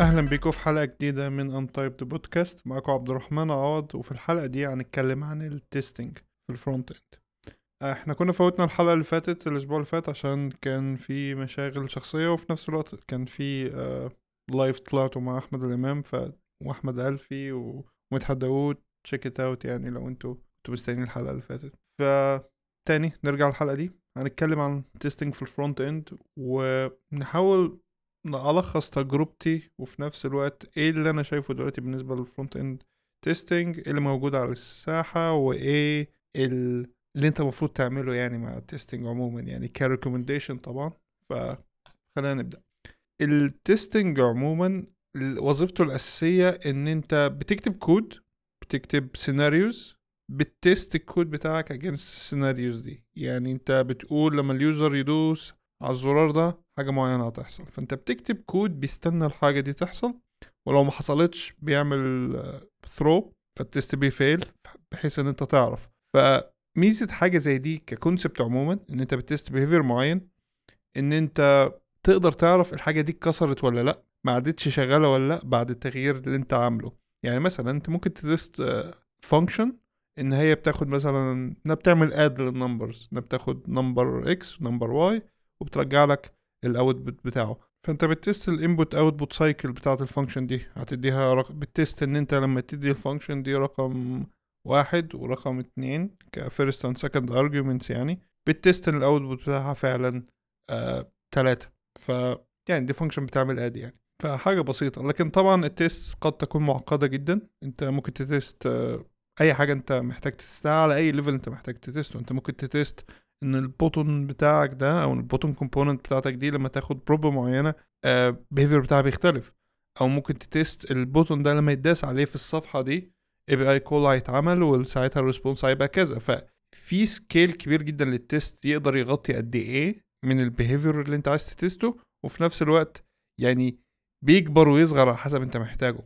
أهلا بيكم في حلقة جديدة من Untyped بودكاست معاكم عبد الرحمن عوض وفي الحلقة دي هنتكلم عن ال testing في ال frontend إحنا كنا فوتنا الحلقة اللي فاتت الأسبوع اللي فات عشان كان في مشاغل شخصية وفي نفس الوقت كان في آه live طلعته مع أحمد الإمام ف وأحمد ألفي ومدحت داوود. check it out يعني لو أنتوا كنتوا مستنيين الحلقة اللي فاتت. فتاني نرجع الحلقة دي. هنتكلم عن testing في ال frontend ونحاول نلخص تجربتي وفي نفس الوقت إيه اللي أنا شايفه دلوقتي بالنسبة لل frontend testing اللي موجود على الساحة وإيه اللي أنت المفروض تعمله يعني مع ال testing عموما يعني ك recommendation طبعا. فخلينا نبدأ. ال testing عموما وظيفته الأساسية إن أنت بتكتب كود بتكتب scenarios بت test ال code بتاعك against ال scenarios دي. يعني أنت بتقول لما ال user يدوس على الزرار ده حاجة معينة هتحصل. فأنت بتكتب كود بيستنى الحاجة دي تحصل ولو ما حصلتش بيعمل throw فال test بي fail بحيث إن أنت تعرف. فميزة حاجة زي دي ك concept عموما إن أنت بت test behavior معين إن أنت تقدر تعرف الحاجة دي اتكسرت ولا لأ ما عادتش شغالة ولا لأ بعد التغيير اللي أنت عامله. يعني مثلا أنت ممكن تت test function إن هي بتاخد مثلا إنها بتعمل add لل numbers إنها بتاخد number x و number y وبترجع لك ال output بتاعه. فأنت بت test ال input output cycle بتاعت ال function دي هتديها رق... بت test إن أنت لما تدي ال function دي رقم واحد ورقم اتنين ك first and second arguments يعني بت test إن ال output بتاعها فعلا آه تلاتة. ف يعني دي function بتعمل add يعني. فحاجة بسيطة. لكن طبعا ال test قد تكون معقدة جدا. أنت ممكن تت test آه أي حاجة أنت محتاج تت test ها على أي level أنت محتاج تت test ه انت ممكن تتست إن ال button بتاعك ده أو ال button component بتاعتك دي لما تاخد prop معينة ال behavior بتاعها بيختلف. أو ممكن تت test ال button ده لما يتداس عليه في الصفحة دي API call هيتعمل وساعتها ال response هيبقى كذا. ففي scale كبير جدا لل test يقدر يغطي قد إيه من ال behavior اللي أنت عايز تت test ه وفي نفس الوقت يعني بيكبر ويصغر على حسب أنت محتاجه.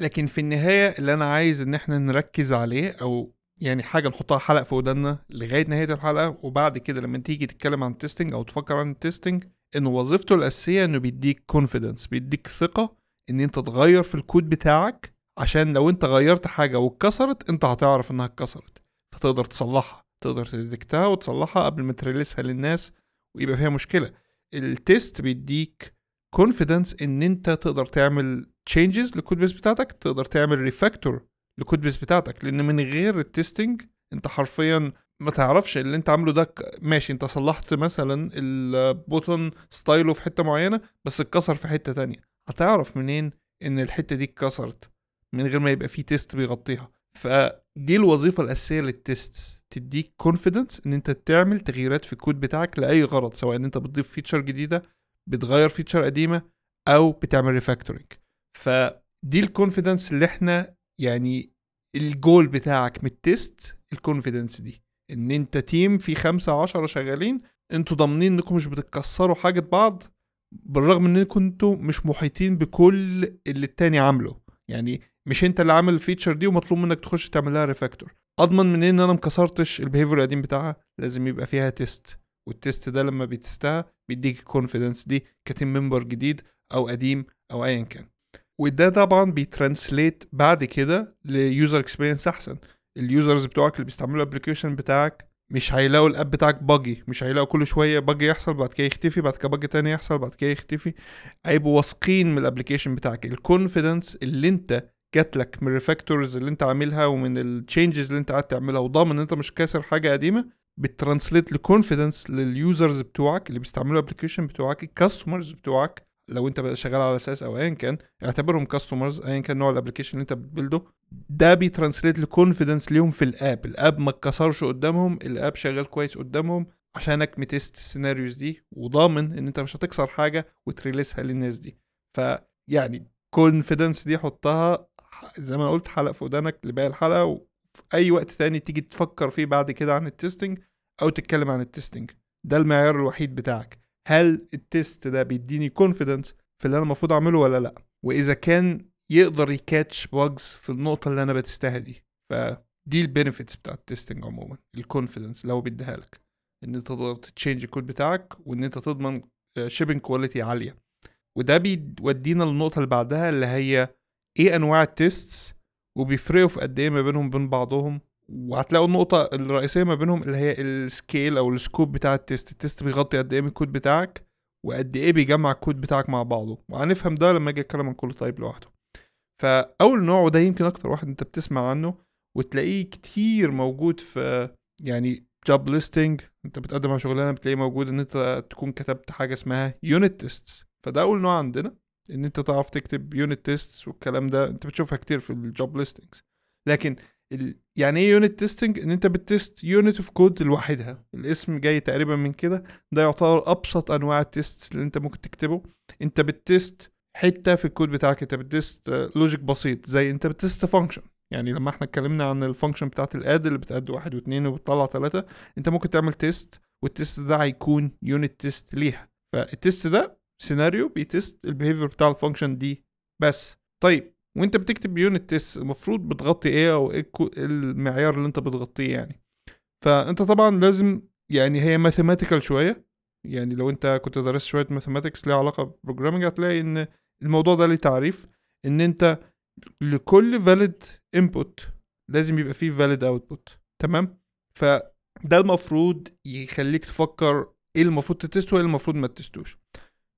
لكن في النهاية اللي أنا عايز إن إحنا نركز عليه أو يعني حاجة نحطها حلقة في ودنا لغاية نهاية الحلقة وبعد كده لما تيجي تتكلم عن ال testing أو تفكر عن ال testing انه وظيفته الأساسية إنه بيديك confidence بيديك ثقة إن أنت تغير في الكود بتاعك عشان لو أنت غيرت حاجة واتكسرت أنت هتعرف إنها اتكسرت. فتقدر تصلحها تقدر ت detect ها وتصلحها قبل ما ت release ها للناس ويبقى فيها مشكلة. ال test بيديك confidence إن أنت تقدر تعمل changes لل codebase بتاعتك تقدر تعمل refactor ال codebase بتاعتك لأن من غير ال testing أنت حرفيا ما تعرفش اللي أنت عامله ده ماشي أنت صلحت مثلا ال button style ه في حتة معينة بس اتكسر في حتة تانية. هتعرف منين إن الحتة دي اتكسرت؟ من غير ما يبقى في test بيغطيها. فدي الوظيفة الأساسية لل test تديك confidence إن أنت تعمل تغييرات في الكود بتاعك لأي غرض سواء إن أنت بتضيف feature جديدة بتغير feature قديمة أو بتعمل refactoring فدي ال confidence اللي إحنا يعني الجول بتاعك من ال test ال confidence دي إن أنت team في خمسة عشرة شغالين أنتوا ضامنين إنكم مش بتكسروا حاجة بعض بالرغم إن أنتوا مش محيطين بكل اللي التاني عامله. يعني مش أنت اللي عامل ال feature دي ومطلوب منك تخش تعمل لها refactor أضمن من إن أنا مكسرتش ال behavior القديم بتاعها لازم يبقى فيها test والتيست ده لما بيتستها بيديك الكونفيدنس دي كتيم ممبر جديد أو قديم أو ايا كان. وده طبعا بي translate بعد كده ل user experience أحسن. ال users بتوعك اللي بيستعملوا ال application بتاعك مش هيلاقوا ال app بتاعك buggy مش هيلاقوا كل شوية buggy يحصل بعد كده يختفي بعد كده buggy تاني يحصل بعد كده يختفي. هيبقوا واثقين من ال application بتاعك. ال confidence اللي انت جات لك من ال refactors اللي انت عاملها ومن ال changes اللي انت قاعد تعملها وضامن إن انت مش كاسر حاجة قديمة ب translate ل confidence لل users بتوعك اللي بيستعملوا ال application بتوعك ال customers بتوعك لو انت شغال على SaaS أو ايا كان اعتبرهم customers ايا كان نوع ال application اللي انت بت build ه ده بي translate ل confidence ليهم في ال app ال app ما اتكسرش قدامهم ال app شغال كويس قدامهم عشانك م test ال scenarios دي وضامن إن أنت مش هتكسر حاجة وت release ها للناس دي. فيعني confidence دي حطها زي ما قلت حلقه في ودانك لباقي الحلقة وفي أي وقت تاني تيجي تفكر فيه بعد كده عن ال testing أو تتكلم عن ال testing ده المعيار الوحيد بتاعك. هل ال test ده بيديني confidence في اللي أنا المفروض أعمله ولا لأ؟ وإذا كان يقدر ي catch bugs في النقطة اللي أنا ب test ها دي. فدي ال benefits بتاع ال testing عموما ال confidence اللي هو بيديها لك. إن أنت تقدر ت change ال code بتاعك وإن أنت تضمن shipping quality عالية. وده بيودينا للنقطة اللي بعدها اللي هي إيه أنواع ال tests وبيفرقوا في قد إيه ما بينهم بين بعضهم وهتلاقوا النقطة الرئيسية ما بينهم اللي هي ال scale أو ال scope بتاع ال test ال test بيغطي قد إيه من الكود بتاعك وقد إيه بيجمع الكود بتاعك مع بعضه. وهنفهم ده لما أجي أتكلم عن كل type لوحده. فأول نوع وده يمكن أكتر واحد أنت بتسمع عنه وتلاقيه كتير موجود في يعني job listing أنت بتقدم على شغلانة بتلاقيه موجود إن أنت تكون كتبت حاجة اسمها unit tests فده أول نوع عندنا إن أنت تعرف تكتب unit tests والكلام ده. أنت بتشوفها كتير في ال job listings لكن. يعني إيه unit testing إن أنت ب test unit of code لوحدها. الاسم جاي تقريبا من كده. ده يعتبر أبسط أنواع ال test اللي أنت ممكن تكتبه. أنت ب test حتة في الكود بتاعك. أنت ب test logic بسيط زي أنت ب test function يعني لما إحنا اتكلمنا عن ال function بتاعت ال add اللي ب add ي واحد واثنين وبتطلع ثلاثة أنت ممكن تعمل test وال test ده هيكون unit test ليها. فال test ده سيناريو بي test ال behavior بتاع ال function دي. بس. طيب. وانت بتكتب unit test المفروض بتغطي إيه أو إيه المعيار اللي انت بتغطيه يعني. فانت طبعا لازم يعني هي mathematical شوية. يعني لو انت كنت دارس شوية mathematics ليها علاقة programming هتلاقي ان الموضوع ده ليه تعريف ان انت لكل valid input لازم يبقى فيه valid output. تمام؟ فده المفروض يخليك تفكر إيه المفروض ت test وايه المفروض ما ت test وش.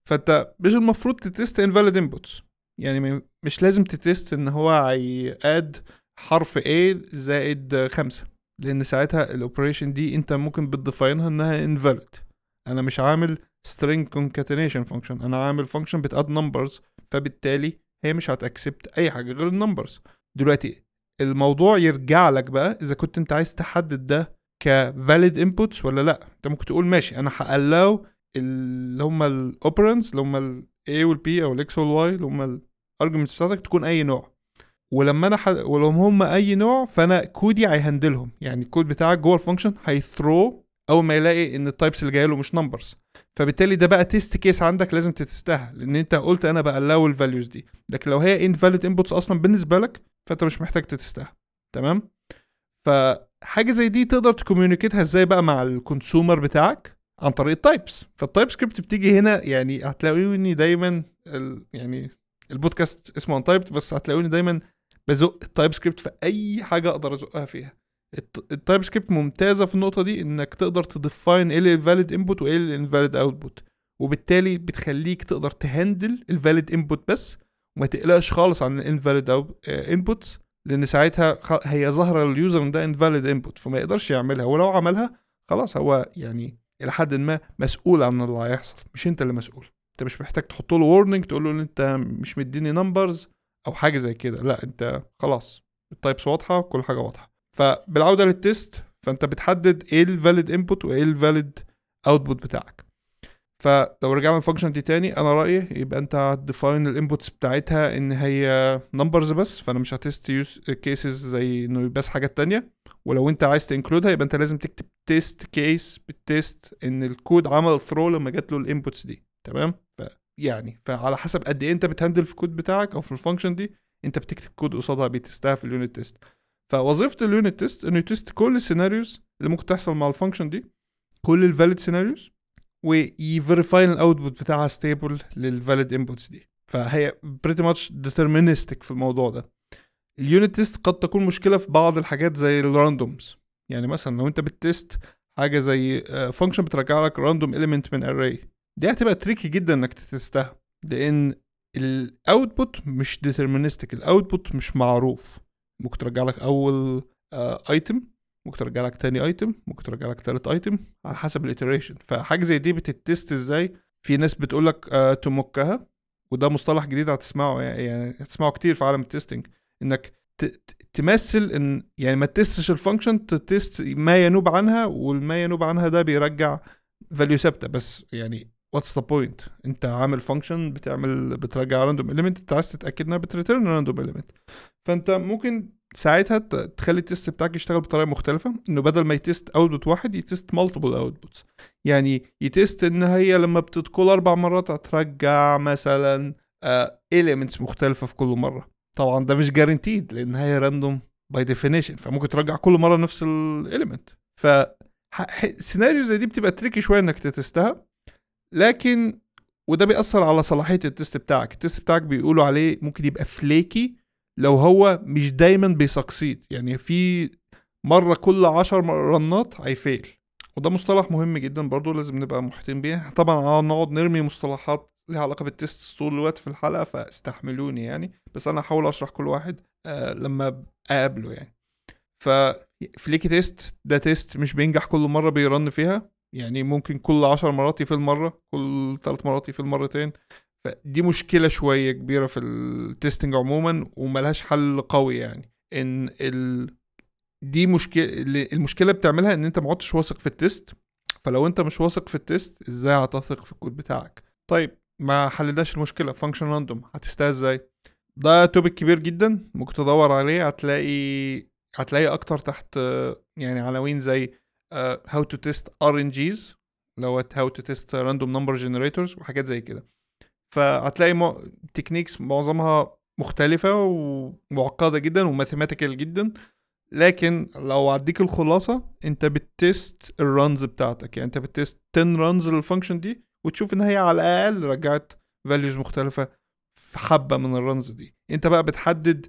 فانت مش المفروض ت test invalid inputs. يعني مش لازم ت test إن هو هي add حرف A زائد خمسة لأن ساعتها ال operation دي أنت ممكن بت define ها إنها invalid. أنا مش عامل string concatenation function أنا عامل function بت add numbers فبالتالي هي مش هت accept أي حاجة غير ال numbers دلوقتي الموضوع يرجع لك بقى إذا كنت أنت عايز تحدد ده ك valid inputs ولا لأ. أنت ممكن تقول ماشي أنا ه allow اللي هم ال operands اللي هم ال A وال B أو ال X وال Y اللي هم ال arguments بتاعتك تكون أي نوع. ولما أنا حد... ولو هم أي نوع فأنا code ي هي handle هم يعني الكود بتاعك جوه ال function هي throw أول ما يلاقي إن ال types اللي جاية له مش numbers فبالتالي ده بقى test case عندك لازم ت test ها لأن أنت قلت أنا ب allow ال values دي. لكن لو هي invalid inputs أصلا بالنسبة لك فأنت مش محتاج ت test ها. تمام؟ فحاجة زي دي تقدر ت communicate ها إزاي بقى مع ال consumer بتاعك؟ عن طريق ال types فال TypeScript بتيجي هنا يعني هتلاقوني دايما يعني البودكاست اسمه Untyped بس هتلاقوني دايما بزق ال TypeScript في أي حاجة أقدر أزقها فيها. ال TypeScript ممتازة في النقطة دي إنك تقدر ت define إيه ال valid input وإيه ال invalid output وبالتالي بتخليك تقدر ت handle ال valid input بس وما تقلقش خالص عن ال invalid input لأن ساعتها هي ظاهرة لل user إن ده invalid input فما يقدرش يعملها. ولو عملها خلاص هو يعني إلى حد ما مسؤول عن اللي هيحصل مش أنت اللي مسؤول. انت مش محتاج تحط له warning تقول له إن انت مش مديني numbers أو حاجة زي كده. لا انت خلاص ال types واضحة كل حاجة واضحة. فبالعودة لل test فأنت بتحدد إيه ال valid input وإيه ال valid output بتاعك. فلو رجعنا ال function دي تاني أنا رأيي يبقى أنت هت define ال inputs بتاعتها إن هي numbers بس فأنا مش ه test use cases زي إنه بس حاجات تانية. ولو أنت عايز ت include ها يبقى أنت لازم تكتب test case بال test إن الكود عمل throw لما جات له ال inputs دي. تمام؟ يعني فعلى حسب قد إيه أنت بت handle في الكود بتاعك أو في ال function دي أنت بتكتب كود قصادها بي test ها في ال unit test فوظيفة ال unit test إنه ي test كل ال scenarios اللي ممكن تحصل مع ال function دي كل ال valid scenarios وي verify ال output بتاعها stable لل valid inputs دي. فهي pretty much deterministic في الموضوع ده. ال unit test قد تكون مشكلة في بعض الحاجات زي ال randoms يعني مثلا لو أنت ب test حاجة زي function بترجع لك random element من array دي هتبقى tricky جدا إنك ت test ها لأن ال output مش deterministic ال output مش معروف. ممكن ترجع لك أول item ممكن ترجع لك تاني item ممكن ترجع لك تالت item على حسب ال iteration فحاجة زي دي بت test إزاي؟ في ناس بتقول لك آه ت mock ها وده مصطلح جديد هتسمعه يعني هتسمعه كتير في عالم ال testing إنك تمثل إن يعني ما تستش الفانكشن تست ما ينوب عنها والما ينوب عنها ده بيرجع value ثابتة. بس يعني what's the point انت عامل function بتعمل بترجع random element انت عايز تتأكد انها بت return random element فانت ممكن ساعتها تخلي ال test بتاعك يشتغل بطريقة مختلفة انه بدل ما ي test output واحد ي test multiple outputs يعني ي test ان هي لما بتدخل أربع مرات هترجع مثلا elements مختلفة في كل مرة. طبعا ده مش guaranteed لأن هي random by definition فممكن ترجع كل مرة نفس ال element ف سيناريو زي دي بتبقى tricky شوية إنك تتستها. لكن وده بيأثر على صلاحية ال test بتاعك. ال test بتاعك بيقولوا عليه ممكن يبقى flaky لو هو مش دايما بي succeed يعني في مرة كل عشر رنات هي fail. وده مصطلح مهم جدا برضو لازم نبقى محيطين بيه. طبعا نقعد نرمي مصطلحات ليها علاقة بال test طول الوقت في الحلقة فاستحملوني يعني. بس أنا هحاول أشرح كل واحد آه لما أقابله يعني. ف flaky test ده test مش بينجح كل مرة بي run فيها. يعني ممكن كل عشر مرات ي fail مرة كل ثلاث مرات ي fail مرتين. فدي مشكلة شوية كبيرة في ال testing عموما وملهاش حل قوي يعني. إن ال... دي مشكلة المشكلة بتعملها إن أنت ما عدتش واثق في ال test. فلو أنت مش واثق في ال test إزاي هتثق في الكود بتاعك؟ طيب ما حلناش المشكلة. function random هتستها إزاي؟ ده topic كبير جدا. ممكن تدور عليه. هتلاقي هتلاقي أكتر تحت يعني عناوين زي how to test RNGs أو how to test random number generators وحاجات زي كده. فهتلاقي مو... techniques معظمها مختلفة ومعقدة جدا و mathematical جدا لكن لو اديك الخلاصة أنت ب test ال runs بتاعتك. يعني أنت ب test 10 runs لل function دي وتشوف إن هي على الأقل رجعت values مختلفة في حبة من ال runs دي. أنت بقى بتحدد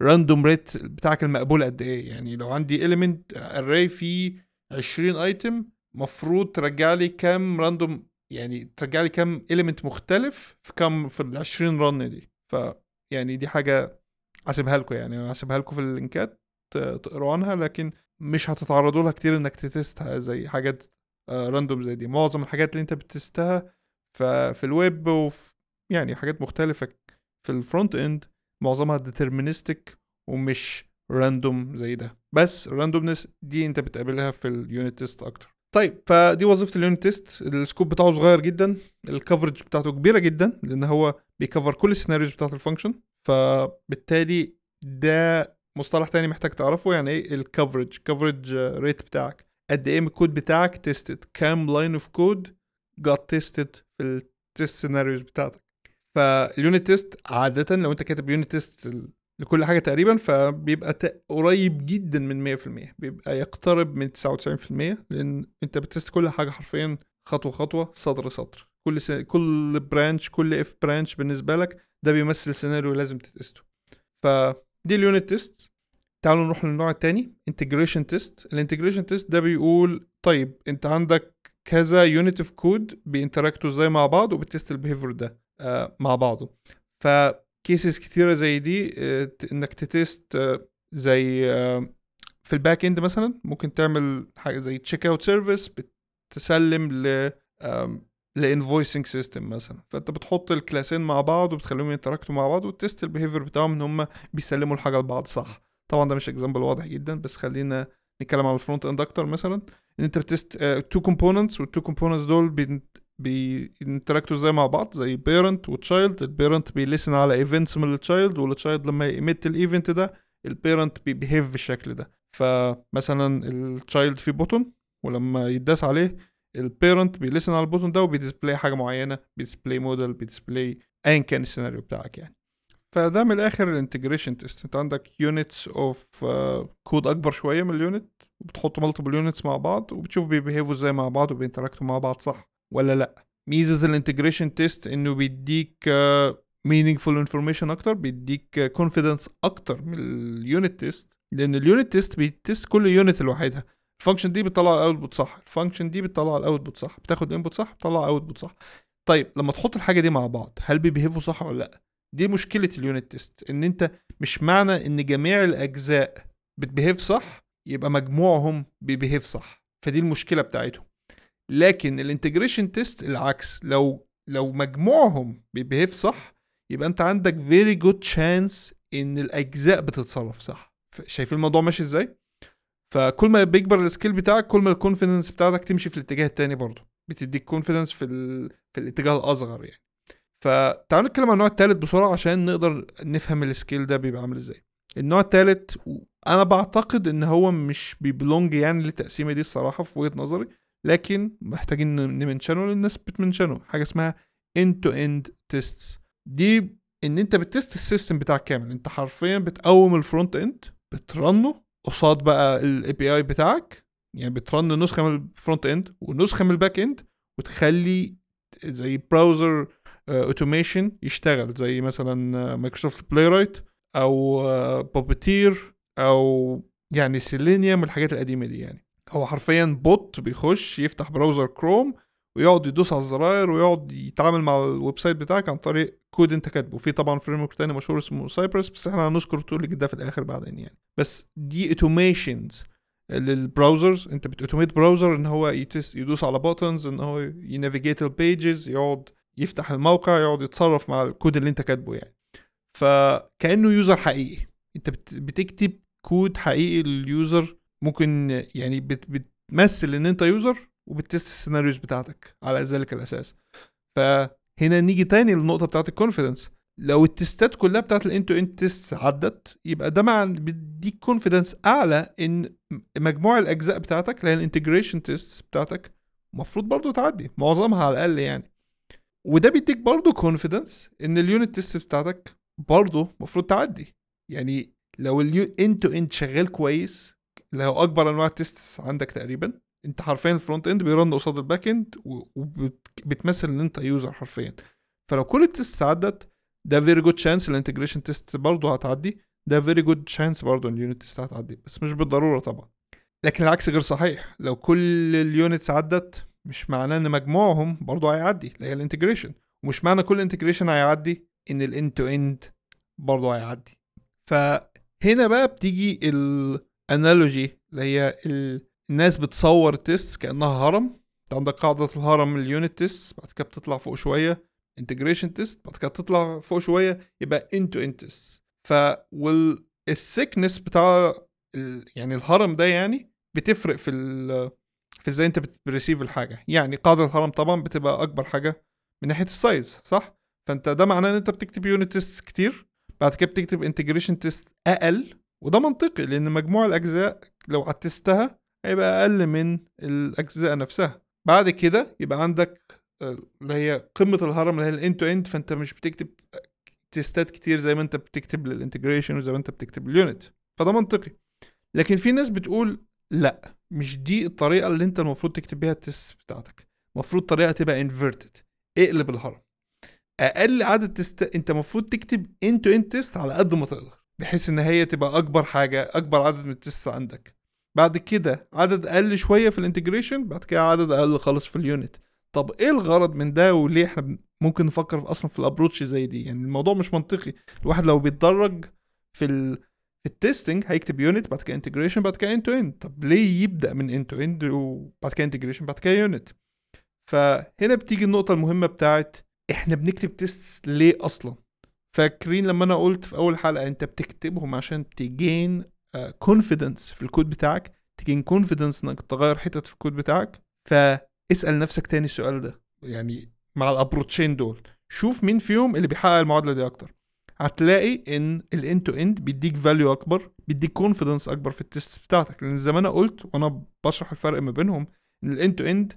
ال random rate بتاعك المقبول قد إيه. يعني لو عندي element array فيه 20 item مفروض ترجع لي كام random يعني ترجع لي كام element مختلف في كام في ال 20 run دي. ف يعني دي حاجة هسيبها لكم يعني هسيبها لكم في اللينكات تقروا عنها لكن مش هتتعرضوا لها كتير إنك تتستها زي حاجات random زي دي. معظم الحاجات اللي أنت بتستها في الويب وفي يعني حاجات مختلفة في ال front end معظمها deterministic ومش random زي ده. بس ال randomness دي انت بتقابلها في ال unit test أكتر. طيب فدي وظيفة ال unit test ال scope بتاعه صغير جدا. ال coverage بتاعته كبيرة جدا لأن هو بي cover كل ال scenarios بتاعت ال function فبالتالي ده مصطلح تاني محتاج تعرفه يعني إيه؟ ال coverage coverage rate بتاعك. قد إيه من الكود بتاعك tested كام line of code جات tested في ال test scenarios بتاعتك؟ فال unit test عاده لو أنت كاتب unit test لكل حاجة تقريبا فبيبقى قريب جدا من 100% بيبقى يقترب من 99% لأن أنت ب test كل حاجة حرفيا خطوة خطوة سطر سطر كل س... كل branch كل if branch بالنسبة لك ده بيمثل سيناريو لازم تتسته. فدي ال unit test تعالوا نروح للنوع الثاني integration test ال integration test ده بيقول طيب أنت عندك كذا unit of code بينتراكتوا إزاي مع بعض وب test ال behavior ده آه مع بعضه. ف cases كتيرة زي دي آه، إنك ت test آه، زي آه، في ال back end مثلا ممكن تعمل حاجة زي checkout service بتسلم ل ل invoicing system مثلا. فأنت بتحط الكلاسين مع بعض وبتخليهم ينتراكتوا مع بعض وت test ال behavior بتاعهم إن هم بيسلموا الحاجة لبعض صح. طبعا ده مش example واضح جدا بس خلينا نتكلم على ال front end أكتر مثلا. إن أنت ب test two components وال two components دول بينتراكتوا إزاي مع بعض زي parent و child ال parent بي listen على ايفنتس من التشايلد والتشايلد لما يمت الايفنت ده ال parent بي behave بالشكل ده. فمثلا ال child في button ولما يداس عليه ال parent بي listen على ال button ده وبي display حاجة معينة بي display modal بي display ايا كان السيناريو بتاعك يعني. فده من الآخر ال integration test انت عندك units of كود أكبر شوية من ال unit وبتحط multiple units مع بعض وبتشوف بيبيهيفوا إزاي مع بعض وبينتراكتوا مع بعض صح. ولا لا؟ ميزة ال integration test إنه بيديك meaningful uh, information أكتر بيديك confidence uh, أكتر من ال unit test لأن ال unit test بي test كل unit لوحدها. ال function دي بتطلع ال output صح ال function دي بتطلع ال output صح بتاخد input صح بتطلع output صح. طيب لما تحط الحاجة دي مع بعض هل بيبيهيفوا صح ولا لا؟ دي مشكلة ال unit test إن أنت مش معنى إن جميع الأجزاء بت behave صح يبقى مجموعهم بي behave صح. فدي المشكلة بتاعتهم. لكن ال integration test العكس. لو لو مجموعهم بي behave صح يبقى انت عندك very good chance ان الأجزاء بتتصرف صح. شايفين الموضوع ماشي إزاي؟ فكل ما بيكبر ال scale بتاعك كل ما ال confidence بتاعتك تمشي في الاتجاه التاني برضه. بتديك confidence في ال... في الاتجاه الأصغر يعني. فتعالوا نتكلم عن النوع التالت بسرعة عشان نقدر نفهم ال scale ده بيبقى عامل إزاي. النوع التالت أنا بعتقد إن هو مش بي belong يعني للتقسيمه دي الصراحة في وجهة نظري. لكن محتاجين نمنشنه للناس بتمنشنه حاجة اسمها end to end tests. دي إن أنت ب test ال system بتاعك كامل. أنت حرفيا بتقوم ال front end بترنه قصاد بقى ال API بتاعك. يعني ب run نسخة من ال front end ونسخة من ال back end وتخلي زي browser automation يشتغل. زي مثلا Microsoft Playwright أو Puppeteer أو يعني سيلينيوم الحاجات القديمة دي يعني. هو حرفيا bot بيخش يفتح browser Chrome ويقعد يدوس على الزراير ويقعد يتعامل مع ال website بتاعك عن طريق كود انت كاتبه. في طبعا framework تاني مشهور اسمه Cypress بس إحنا هنذكر ال tool ده في الآخر بعدين يعني. بس دي automations لل browsers انت بت automate browser إن هو يدوس على buttons إن هو ي navigate ال pages يقعد يفتح الموقع يقعد يتصرف مع الكود اللي انت كاتبه يعني. فكأنه user حقيقي. انت بتكتب كود حقيقي لل user ممكن يعني بتمثل ان انت user وبت test ال scenarios بتاعتك على ذلك الأساس. فهنا نيجي تاني للنقطة بتاعت ال confidence لو التستات كلها بتاعت ال end to end test عدت يبقى ده مع بيديك confidence أعلى إن مجموع الأجزاء بتاعتك اللي هي ال integration test بتاعتك المفروض برضو تعدي معظمها على الأقل يعني. وده بيديك برضو confidence إن ال unit test بتاعتك برضو المفروض تعدي. يعني لو ال end to end شغال كويس اللي هو أكبر أنواع ال test عندك تقريبا. أنت حرفيا ال frontend بي run قصاد ال backend وبتمثل إن أنت user حرفيا. فلو كل ال test عدت ده very good chance ال integration test برضه هتعدي. ده very good chance برضه ال unit test هتعدي بس مش بالضرورة طبعا. لكن العكس غير صحيح. لو كل ال units عدت مش معناه إن مجموعهم برضه هيعدي اللي هي ال integration ومش معنى كل integration هيعدي إن ال end to end برضه هيعدي. فهنا بقى بتيجي ال analogy اللي هي الناس بتصور test كأنها هرم. أنت عندك قاعدة الهرم ال unit test بعد كده بتطلع فوق شوية. integration test بعد كده تطلع فوق شوية. يبقى end to end test ف وال thickness بتاع ال... يعني الهرم ده يعني بتفرق في ال... في إزاي أنت بت receive الحاجة. يعني قاعدة الهرم طبعا بتبقى أكبر حاجة من ناحية ال size صح؟ فأنت ده معناه إن أنت بتكتب unit test كتير. بعد كده بتكتب integration test أقل. وده منطقي لأن مجموع الأجزاء لو هت test ها هيبقى أقل من الأجزاء نفسها. بعد كده يبقى عندك اللي هي قمة الهرم اللي هي ال end to end فأنت مش بتكتب تيستات كتير زي ما أنت بتكتب لل integration وزي ما أنت بتكتب لل unit فده منطقي. لكن في ناس بتقول لأ مش دي الطريقة اللي أنت المفروض تكتب بيها ال test بتاعتك. المفروض طريقة تبقى inverted اقلب الهرم. أقل عدد test أنت المفروض تكتب end to end test على قد ما تقدر. بحيث إن هي تبقى أكبر حاجة أكبر عدد من ال test عندك. بعد كده عدد أقل شوية في ال integration بعد كده عدد أقل خالص في ال unit. طب إيه الغرض من ده وليه إحنا ممكن نفكر أصلا في ال approach زي دي؟ يعني الموضوع مش منطقي. الواحد لو بيتدرج في ال في ال testing هيكتب unit بعد كده integration بعد كده end to end طب ليه يبدأ من end to end وبعد كده integration بعد كده unit؟ فهنا بتيجي النقطة المهمة بتاعت إحنا بنكتب test ليه أصلا؟ فاكرين لما أنا قلت في أول حلقة أنت بتكتبهم عشان ت gain confidence في الكود بتاعك ت gain confidence إنك تغير حتت في الكود بتاعك. فاسأل نفسك تاني السؤال ده يعني مع ال approach ين دول. شوف مين فيهم اللي بيحقق المعادلة دي أكتر. هتلاقي إن ال end to end بيديك value أكبر بيديك confidence أكبر في ال test بتاعتك. لأن زي ما أنا قلت وأنا بشرح الفرق ما بينهم إن ال end to end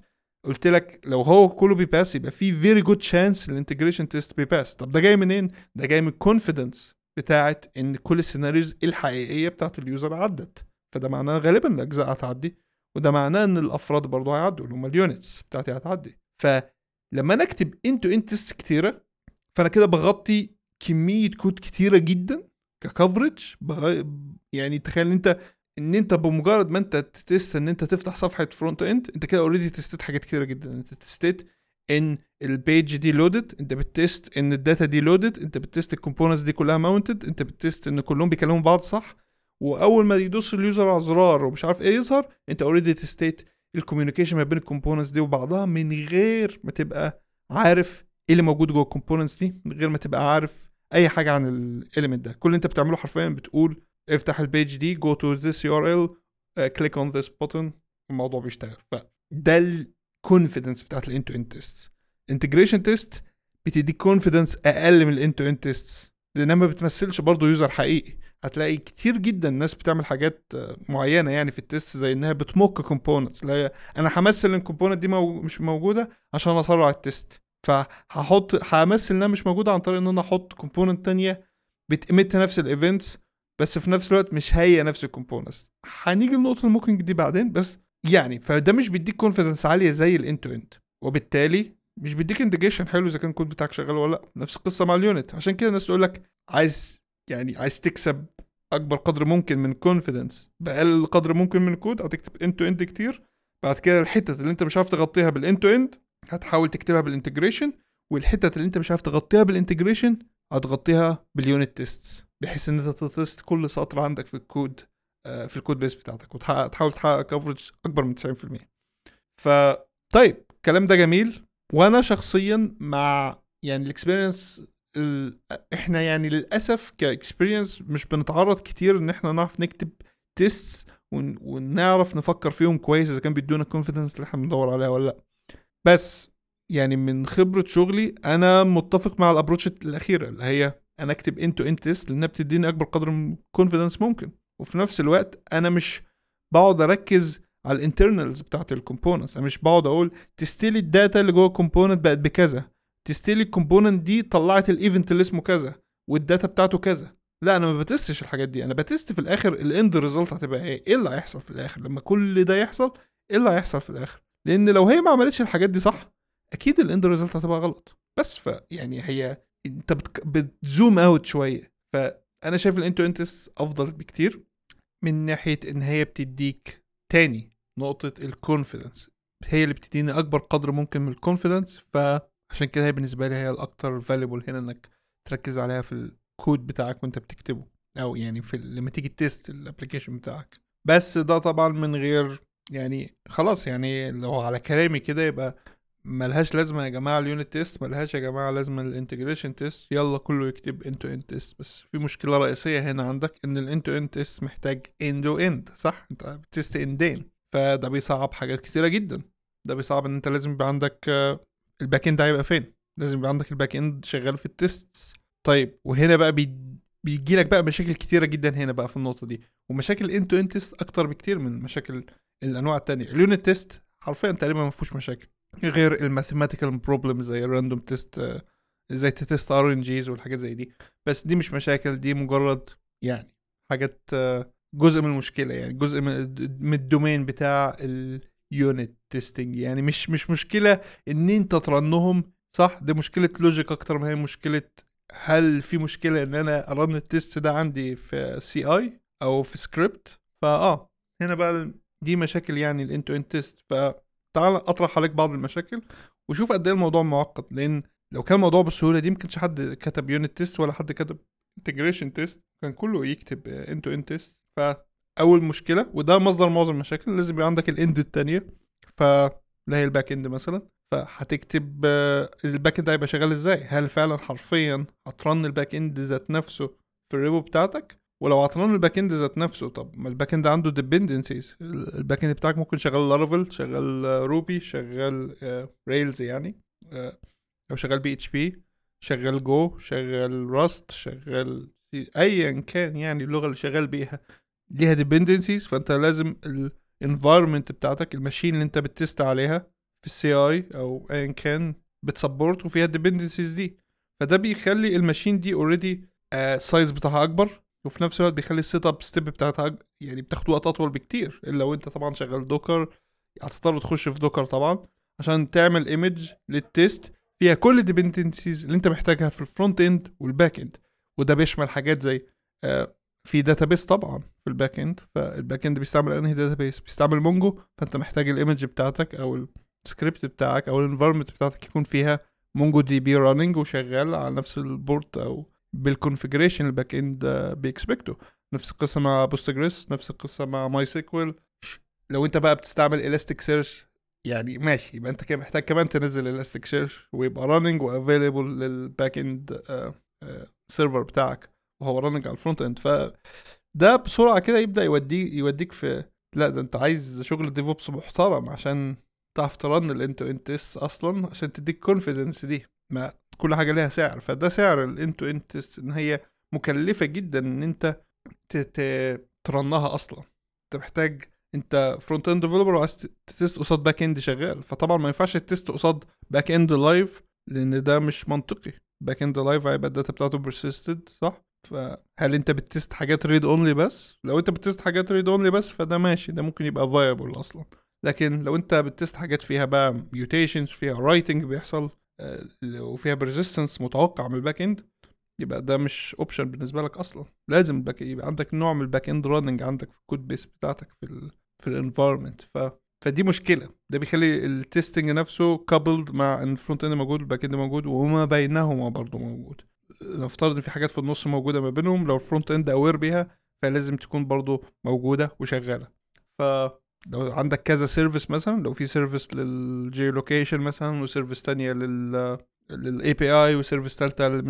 قلت لك لو هو كله بي pass يبقى في very good chance ال integration test بي pass. طب ده جاي منين؟ ده جاي من ال confidence بتاعت إن كل ال scenarios الحقيقية بتاعت ال user عدت. فده معناه غالبا الأجزاء هتعدي وده معناه إن الأفراد برضه هيعدوا اللي هم ال units بتاعتي هتعدي. فلما أنا أكتب end to end test كتيرة فأنا كده بغطي كمية كود كتيرة جدا ك coverage. يعني تخيل أنت إن أنت بمجرد ما أنت test إن أنت تفتح صفحة frontend أنت كده already test يت حاجات كتيرة جدا. أنت test يت إن ال page دي loaded أنت بت test إن ال data دي loaded أنت بت test ال components دي كلها mounted أنت بت test إن كلهم بيكلموا بعض صح. وأول ما يدوس ال user على زرار ومش عارف إيه يظهر أنت already test يت ال communication ما بين ال components دي وبعضها من غير ما تبقى عارف إيه اللي موجود جوه ال components دي من غير ما تبقى عارف أي حاجة عن ال element ده. كل اللي أنت بتعمله حرفيا بتقول افتح ال page دي go to this URL click on this button الموضوع بيشتغل. فده ال confidence بتاعت ال end to end test integration test بتديك confidence أقل من ال end to end test لأنها ما بتمثلش برضه user حقيقي. هتلاقي كتير جدا ناس بتعمل حاجات معينة يعني في ال test زي إنها بت mock components هي أنا همثل ان ال component دي مش موجودة عشان أسرع ال test فهحط همثل إنها مش موجودة عن طريق إن أنا أحط component تانية بت emit نفس ال events بس في نفس الوقت مش هي نفس ال components هنيجي لنقطة ال mocking دي بعدين بس يعني فده مش بيديك confidence عالية زي ال end to end وبالتالي مش بيديك indication حلو إذا كان الكود بتاعك شغال ولا لأ. نفس القصة مع ال unit عشان كده الناس تقول لك عايز يعني عايز تكسب أكبر قدر ممكن من confidence بأقل قدر ممكن من الكود هتكتب end to end كتير. بعد كده الحتت اللي أنت مش عارف تغطيها بال end to end هتحاول تكتبها بال integration والحتت اللي أنت مش عارف تغطيها بال integration هتغطيها بال unit test بحيث إن أنت ت test كل سطر عندك في الكود آه، في ال codebase بتاعتك وتحاول تحقق coverage أكبر من 90% ف طيب الكلام ده جميل. وأنا شخصيا مع يعني ال experience ال... إحنا يعني للأسف ك experience مش بنتعرض كتير إن إحنا نعرف نكتب test ون... ونعرف نفكر فيهم كويس إذا كان بيدونا ال confidence اللي إحنا بندور عليها ولا لأ. بس يعني من خبرة شغلي أنا متفق مع ال approach الأخيرة اللي هي أنا أكتب end to end test لأنها بتديني أكبر قدر من ال confidence ممكن. وفي نفس الوقت أنا مش بقعد أركز على ال internals بتاعت ال components أنا مش بقعد أقول test يلي ال data اللي جوه ال component بقت بكذا. test يلي ال component دي طلعت ال event اللي اسمه كذا وال data بتاعته كذا. لا أنا ما ب test ش الحاجات دي. أنا ب test في الآخر ال end result هتبقى إيه؟ إيه اللي هيحصل في الآخر؟ لما كل ده يحصل إيه اللي هيحصل في الآخر؟ لأن لو هي ما عملتش الحاجات دي صح أكيد ال end result هتبقى غلط. بس ف يعني هي انت. بت zoom out شوية. فأنا شايف ال end-to-ends أفضل بكتير من ناحية إن هي بتديك تاني نقطة ال confidence هي اللي بتديني أكبر قدر ممكن من ال confidence فعشان كده هي بالنسبة لي هي الأكتر valuable هنا إنك تركز عليها في الكود بتاعك وأنت بتكتبه. أو يعني في لما تيجي ت test ال application بتاعك. بس ده طبعا من غير يعني خلاص يعني لو على كلامي كده يبقى ملهاش لازمة يا جماعة ال unit test ملهاش يا جماعة لازمة ال integration test يلا كله يكتب end-to-end test بس في مشكلة رئيسية هنا عندك إن ال end-to-end test محتاج end-to-end صح؟ أنت ب test end-to-end فده بيصعب حاجات كتيرة جدا. ده بيصعب إن أنت لازم يبقى عندك ال back end هيبقى فين؟ لازم يبقى عندك ال back end شغال في ال test طيب وهنا بقى بي بيجي لك بقى مشاكل كتيرة جدا هنا بقى في النقطة دي. ومشاكل end-to-end test أكتر بكتير من مشاكل الأنواع التانية. ال unit test حرفيا تقريبا ما فيهوش مشاكل. غير ال mathematical problem زي ال random test زي test RNGs والحاجات زي دي. بس دي مش مشاكل دي مجرد يعني حاجات جزء من المشكلة يعني جزء من ال domain بتاع ال unit testing يعني مش مش مشكلة إن أنت ت run هم صح؟ دي مشكلة logic أكتر ما هي مشكلة هل في مشكلة إن أنا a run ال test ده عندي في CI أو في سكريبت فآه هنا بقى دي مشاكل يعني ال end-to-end test ف تعال أطرح عليك بعض المشاكل وشوف قد إيه الموضوع معقد لأن لو كان الموضوع بالسهوله دي ممكنش حد كتب unit test ولا حد كتب integration test كان كله يكتب end-to-end test فأول مشكلة وده مصدر معظم المشاكل لازم يبقى عندك ال end الثانية ف اللي هي ال back end مثلا. فهتكتب ال back end هيبقى شغال إزاي؟ هل فعلا حرفيا هت run ال back end ذات نفسه في ال repo بتاعتك؟ ولو عطلان ال back end ذات نفسه طب ما ال back end عنده dependencies ال back end بتاعك ممكن شغال Laravel شغال Ruby شغال Rails يعني أو شغال PHP شغال جو شغال Rust شغال ايا كان يعني اللغة اللي شغال بيها ليها dependencies فأنت لازم ال environment بتاعتك ال machine اللي أنت ب test عليها في ال CI أو ايا كان بت support وفيها ال dependencies دي. فده بيخلي ال machine دي already ال size بتاعها أكبر. وفي نفس الوقت بيخلي ال setup step بتاعتها يعني بتاخد وقت أطول بكتير. إلا لو أنت طبعا شغال Docker هتضطر تخش في Docker طبعا عشان تعمل image لل test فيها كل ال dependencies اللي أنت محتاجها في ال front end وال back end وده بيشمل حاجات زي آه في database طبعا في ال back end فال back end بيستعمل أنهي database بيستعمل Mongo فأنت محتاج ال image بتاعتك أو السكريبت بتاعك أو ال environment بتاعتك يكون فيها MongoDB running وشغال على نفس ال port أو بالكونفجريشن الباك اند بيكسبكته نفس القصة مع Postgres نفس القصة مع MySQL لو انت بقى بتستعمل Elasticsearch يعني ماشي يبقى انت كده محتاج كمان تنزل Elasticsearch ويبقى running و available لل back end server بتاعك وهو running على ال front end ف ده بسرعة كده يبدأ يوديك يوديك في لا ده انت عايز شغل DevOps محترم عشان تعرف ت run ال end-to-ends أصلا عشان تديك confidence دي. ما كل حاجة ليها سعر. فده سعر ال end-to-end test إن هي مكلفة جدا إن أنت ت run ها أصلا. أنت محتاج أنت front end developer وعايز ت test قصاد back end شغال. فطبعا ما ينفعش ت test قصاد back end live لأن ده مش منطقي. back end live هيبقى ال data بتاعته persisted صح؟ فهل أنت ب test حاجات read only بس؟ لو أنت ب test حاجات read only بس فده ماشي. ده ممكن يبقى viable أصلا. لكن لو أنت ب test حاجات فيها بقى mutations فيها writing بيحصل وفيها persistence متوقع من ال back end يبقى ده مش option بالنسبة لك أصلا. لازم ال back يبقى عندك نوع من ال back end running عندك في ال code base بتاعتك في ال في ال environment ف فدي مشكلة. ده بيخلي ال testing نفسه coupled مع إن ال front end موجود وال back end موجود وما بينهما برضه موجود. نفترض إن في حاجات في النص موجودة ما بينهم لو ال front end aware بيها فلازم تكون برضه موجودة وشغالة. ف لو عندك كذا service مثلا لو في service لل geolocation مثلا و service تانية لل لل API و service ثالثه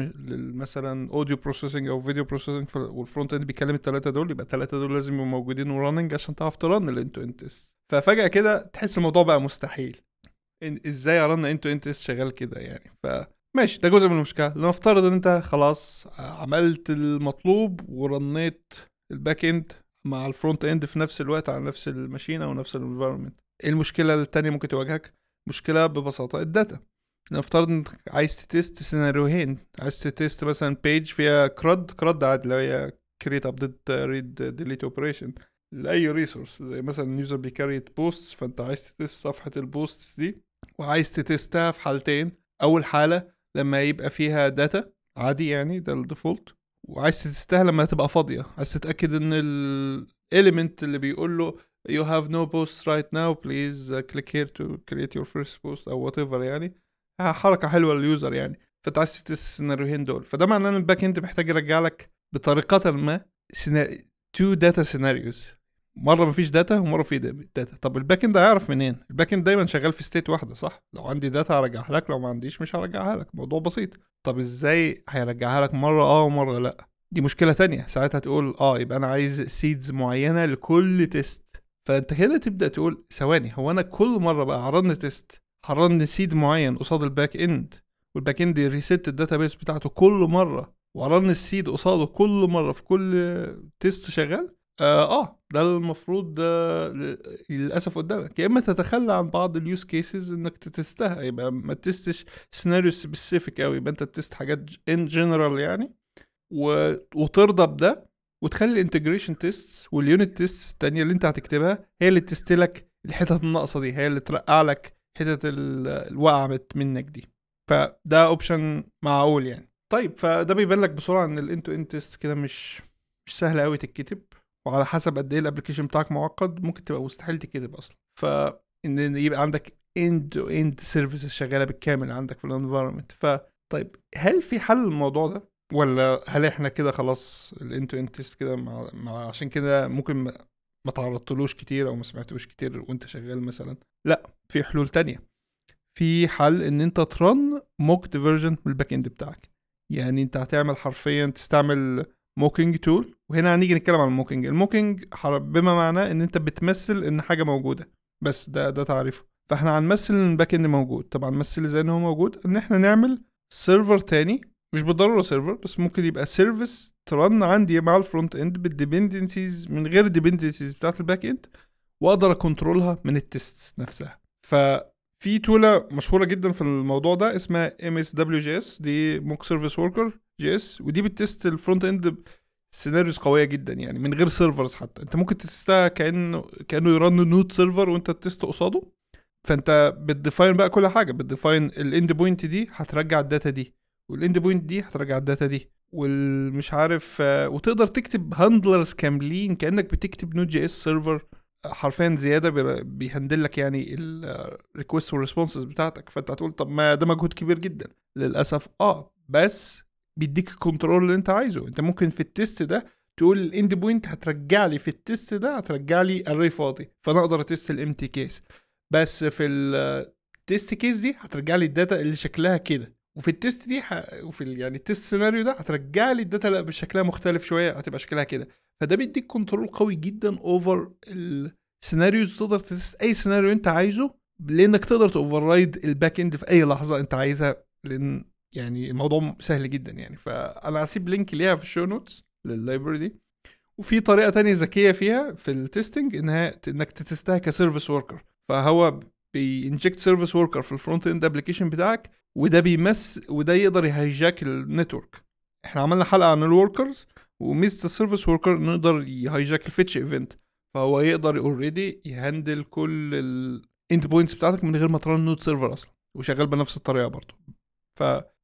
مثلا audio processing أو video processing وال front end بيكلم الثلاثه دول يبقى الثلاثه دول لازم يبقوا موجودين و running عشان تعرف ت run ال end-to-end ففجأة كده تحس الموضوع بقى مستحيل. إزاي أ run end-to-end شغال كده يعني؟ فماشي ده جزء من المشكلة. لنفترض إن أنت خلاص عملت المطلوب و run يت ال back end مع ال front end في نفس الوقت على نفس ال machine أو نفس ال environment إيه المشكلة الثانية ممكن تواجهك؟ مشكلة ببساطة ال data. نفترض إنك عايز ت test سيناريوهين. عايز ت test مثلا page فيها CRUD CRUD عادي اللي هي create update read delete operation لأي resource زي مثلا user بي create post فأنت عايز ت test صفحة ال posts دي وعايز ت test ها في حالتين. أول حالة لما يبقى فيها data عادي يعني ده ال default وعايز ت test ها لما تبقى فاضية. عايز تتأكد إن ال element اللي بيقول له you have no posts right now please click here to create your first post أو whatever يعني. حركة حلوة لل user يعني. فأنت عايز السيناريوهين دول. فده معناه إن ال backend محتاج يرجع لك بطريقة ما two data scenarios مرة مفيش data ومرة في data طب ال backend هيعرف منين؟ ال backend دايما شغال في state واحدة صح؟ لو عندي data هرجعها لك لو ما عنديش مش هرجعها لك. موضوع بسيط. طب إزاي هيرجعها لك مرة آه ومرة لأ؟ دي مشكلة تانية. ساعتها تقول آه يبقى أنا عايز seeds معينة لكل test فأنت هنا تبدأ تقول ثواني هو أنا كل مرة بقى هرن ال test هرن seed معين قصاد ال backend وال backend reset ال database بتاعته كل مرة وهرن ال seed قصاده كل مرة في كل test شغال؟ آه, آه ده المفروض آه للأسف قدامك. يا إما تتخلى عن بعض ال use cases إنك تتستها يبقى ما تستش سيناريو specific قوي يبقى أنت تتست حاجات in general يعني. وترضى بده وتخلي ال integration test وال unit test التانية اللي أنت هتكتبها هي اللي تستلك الحتت الناقصة دي هي اللي ترقع لك الحتة الواقعة منك دي. فده option معقول يعني. طيب فده بيبان لك بسرعة إن ال end to end test كده مش مش سهل قوي تتكتب. وعلى حسب قد إيه ال application بتاعك معقد ممكن تبقى مستحيل تتكتب أصلا. فان يبقى عندك end to end services شغالة بالكامل عندك في ال environment فطيب هل في حل للموضوع ده؟ ولا هل إحنا كده خلاص ال end to end test كده عشان كده ممكن ما تعرضتلوش كتير أو ما سمعتوش كتير وأنت شغال مثلا؟ لأ في حلول تانية. في حل إن أنت ترن mocked version من ال backend بتاعك. يعني أنت هتعمل حرفيا تستعمل mocking tool وهنا هنيجي نتكلم عن ال mocking. ال mocking بما معناه إن أنت بتمثل إن حاجة موجودة. بس ده ده تعريفه. فإحنا هنمثل إن ال backend موجود. طبعا نمثل إزاي إن هو موجود؟ إن إحنا نعمل server تاني. مش بالضرورة server بس ممكن يبقى service ترن عندي مع ال frontend بال dependencies من غير ال dependencies بتاعت ال backend وأقدر أكنترولها من ال test نفسها. ففي tool ة مشهورة جدا في الموضوع ده اسمها ام اس دبليو جي اس دي موك سيرفيس وركر جي اس ودي بتتست ال frontend scenarios قوية جدا يعني من غير servers حتى. أنت ممكن تستها كانه كأنه يرن node server وأنت تتست قصاده. فأنت بت define بقى كل حاجة. بت define ال endpoint دي هترجع ال data دي. وال endpoint دي هترجع ال data دي. والمش عارف وتقدر تكتب handlers كاملين كأنك بتكتب node JS server حرفيا زيادة بيهندل لك يعني ال request وال responses بتاعتك. فأنت هتقول طب ما ده مجهود كبير جدا. للأسف آه بس بيديك ال control اللي انت عايزه. انت ممكن في ال test ده تقول ال endpoint هترجع لي في ال test ده هترجع لي array فاضي فأنا أقدر أتست ال empty case بس في ال test case دي هترجع لي ال data اللي شكلها كده وفي ال test دي ح... وفي ال... يعني ال test scenario ده هترجع لي ال data لا بشكلها مختلف شوية هتبقى شكلها كده. فده بيديك control قوي جدا over ال scenarios تقدر تتست أي سيناريو أنت عايزه لأنك تقدر ت override ال backend في أي لحظة أنت عايزها لأن يعني الموضوع سهل جدا يعني. فأنا هسيب link ليها في ال show notes لل library دي. وفي طريقة تانية ذكية فيها في ال testing إنها إنك تتستها ك service worker فهو بي inject service worker في ال frontend application بتاعك وده بيمس وده يقدر ي hijack ال network إحنا عملنا حلقة عن ال workers وميزة ال service worker إنه يقدر ي hijack ال fetch event فهو يقدر already يهندل كل ال endpoints بتاعتك من غير ما ترن node server أصلا. وشغال بنفس الطريقة برضه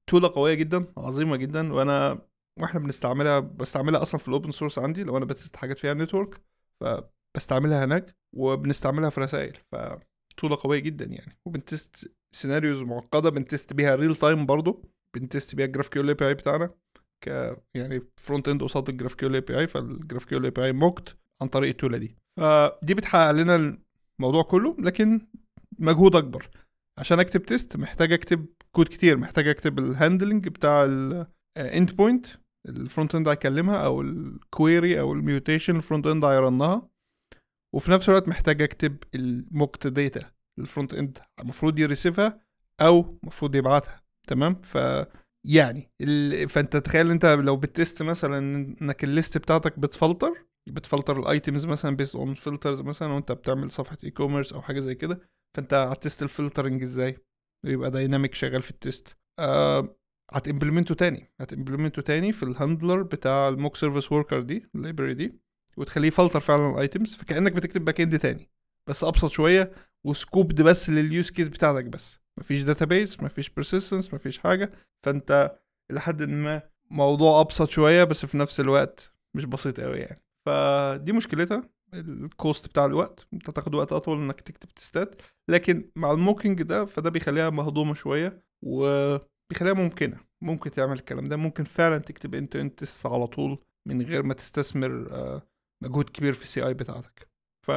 ف tool ة قوية جدا عظيمة جدا وأنا وإحنا بنستعملها بستعملها أصلا في ال open source عندي لو أنا بتتست حاجات فيها network فبستعملها هناك وبنستعملها في رسائل ف tool ة قوية جدا يعني. وبنتست scenarios معقدة بنتست بيها real time برضه بنتست بيها ال GraphQL API بتاعنا ك يعني frontend قصاد ال GraphQL API فال GraphQL API mocked عن طريق ال tool ة دي. فدي بتحقق لنا الموضوع كله لكن مجهود أكبر. عشان أكتب test محتاج أكتب كود كتير محتاج أكتب ال handling بتاع ال endpoint ال frontend هيكلمها أو ال query أو ال mutation ال frontend هيرنها وفي نفس الوقت محتاج أكتب ال mocked data ال frontend المفروض يريسيفها أو المفروض يبعتها. تمام؟ ف يعني ال... فأنت تخيل أنت لو بتتست مثلا إنك ال list بتاعتك بتفلتر بتفلتر ال items مثلا based on filters مثلا وأنت بتعمل صفحة e-commerce أو حاجة زي كده فأنت هتتست ال filtering إزاي؟ يبقى dynamic شغال في ال test آه هتمبلمنته تاني. هتمبلمنته تاني في ال handler بتاع ال mock service worker دي ال library دي وتخليه يفلتر فعلا ال items فكأنك بتكتب backend تاني بس أبسط شوية و scoped بس لل use case بتاعتك بس. مفيش database مفيش persistence مفيش حاجة. فأنت لحد ما موضوع أبسط شوية بس في نفس الوقت مش بسيط قوي يعني. فدي مشكلتها. ال cost بتاع الوقت انت تاخد وقت أطول إنك تكتب test ات. لكن مع ال mocking ده فده بيخليها مهضومة شوية وبيخليها ممكنة ممكن تعمل الكلام ده ممكن فعلا تكتب end to end على طول من غير ما تستثمر مجهود كبير في ال CI بتاعتك. ف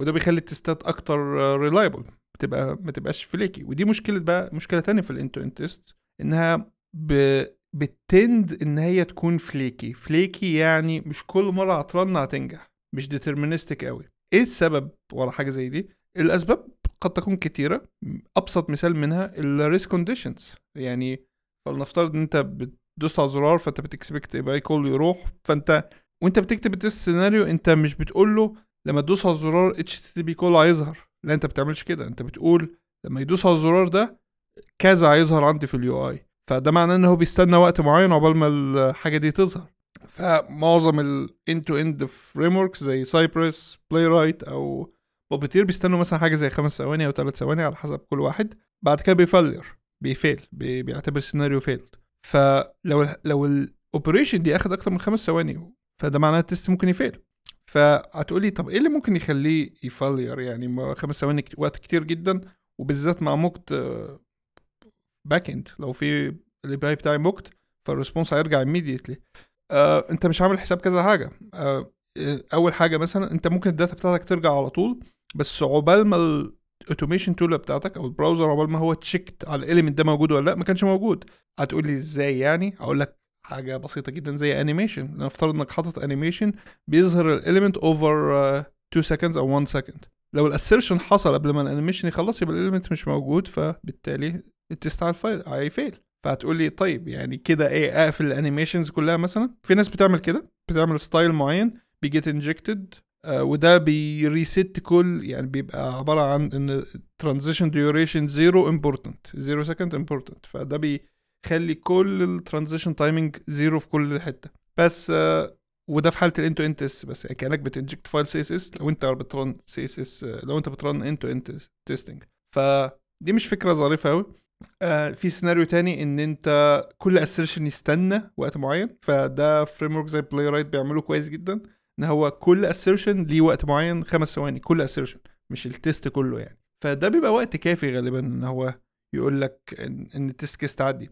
وده بيخلي ال test ات أكتر reliable بتبقى ما تبقاش flaky ودي مشكلة بقى مشكلة تانية في ال end to end test إنها ب... بت tend إن هي تكون flaky flaky يعني مش كل مرة هترن هتنجح. مش deterministic قوي. إيه السبب ورا حاجة زي دي؟ الأسباب قد تكون كتيرة. أبسط مثال منها ال race conditions يعني فلنفترض إن أنت بتدوس على زرار فأنت بت expect API call يروح فأنت وأنت بتكتب ال test scenario أنت مش بتقول له لما تدوس على الزرار HTTP call هيظهر. لا أنت بتعملش كده. أنت بتقول لما يدوس على الزرار ده كذا هيظهر عندي في ال UI فده معناه إن هو بيستنى وقت معين عقبال ما الحاجة دي تظهر. فمعظم ال end to end frameworks زي Cypress Playwright أو Puppeteer بيستنوا مثلا حاجة زي خمس ثواني أو ثلاث ثواني على حسب كل واحد. بعد كده بيفلر بي fail بي بيعتبر ال scenario failed فلو لو ال operation دي أخد أكتر من خمس ثواني فده معناه ال test ممكن ي fail. فهتقولي طب إيه اللي ممكن يخليه ي failure يعني خمس ثواني وقت كتير جدا وبالذات مع mocked backend لو في ال API بتاعي mocked فال response هيرجع immediately. آه انت مش عامل حساب كذا حاجة. آه أول حاجة مثلا انت ممكن ال data بتاعتك ترجع على طول بس عقبال ما ال automation tool بتاعتك أو ال browser عقبال ما هو ت check على ال element ده موجود ولا لأ ما كانش موجود. هتقول لي إزاي يعني؟ هقول لك حاجة بسيطة جدا زي animation نفترض إنك حاطط animation بيظهر ال element over 2 seconds أو 1 second لو ال assertion حصل قبل ما ال animation يخلص يبقى ال element مش موجود فبالتالي ال test على ال file ه fail فهتقول لي طيب يعني كده إيه اقفل ال animations كلها مثلا؟ في ناس بتعمل كده بتعمل style معين بي get injected آه وده بي reset كل يعني بيبقى عبارة عن إن transition duration zero important zero second important فده بيخلي كل ال transition timing zero في كل حتة. بس آه وده في حالة ال end to end tests بس يعني كأنك بت inject file CSS لو انت بت run CSS لو انت بت run end to end testing فدي مش فكرة ظريفة قوي آه في سيناريو تاني إن أنت كل assertion يستنى وقت معين فده framework زي Playwright بيعمله كويس جدا إن هو كل assertion ليه وقت معين خمس ثواني كل assertion مش ال test كله يعني. فده بيبقى وقت كافي غالبا إن هو يقول لك إن, إن ال test case تعدي.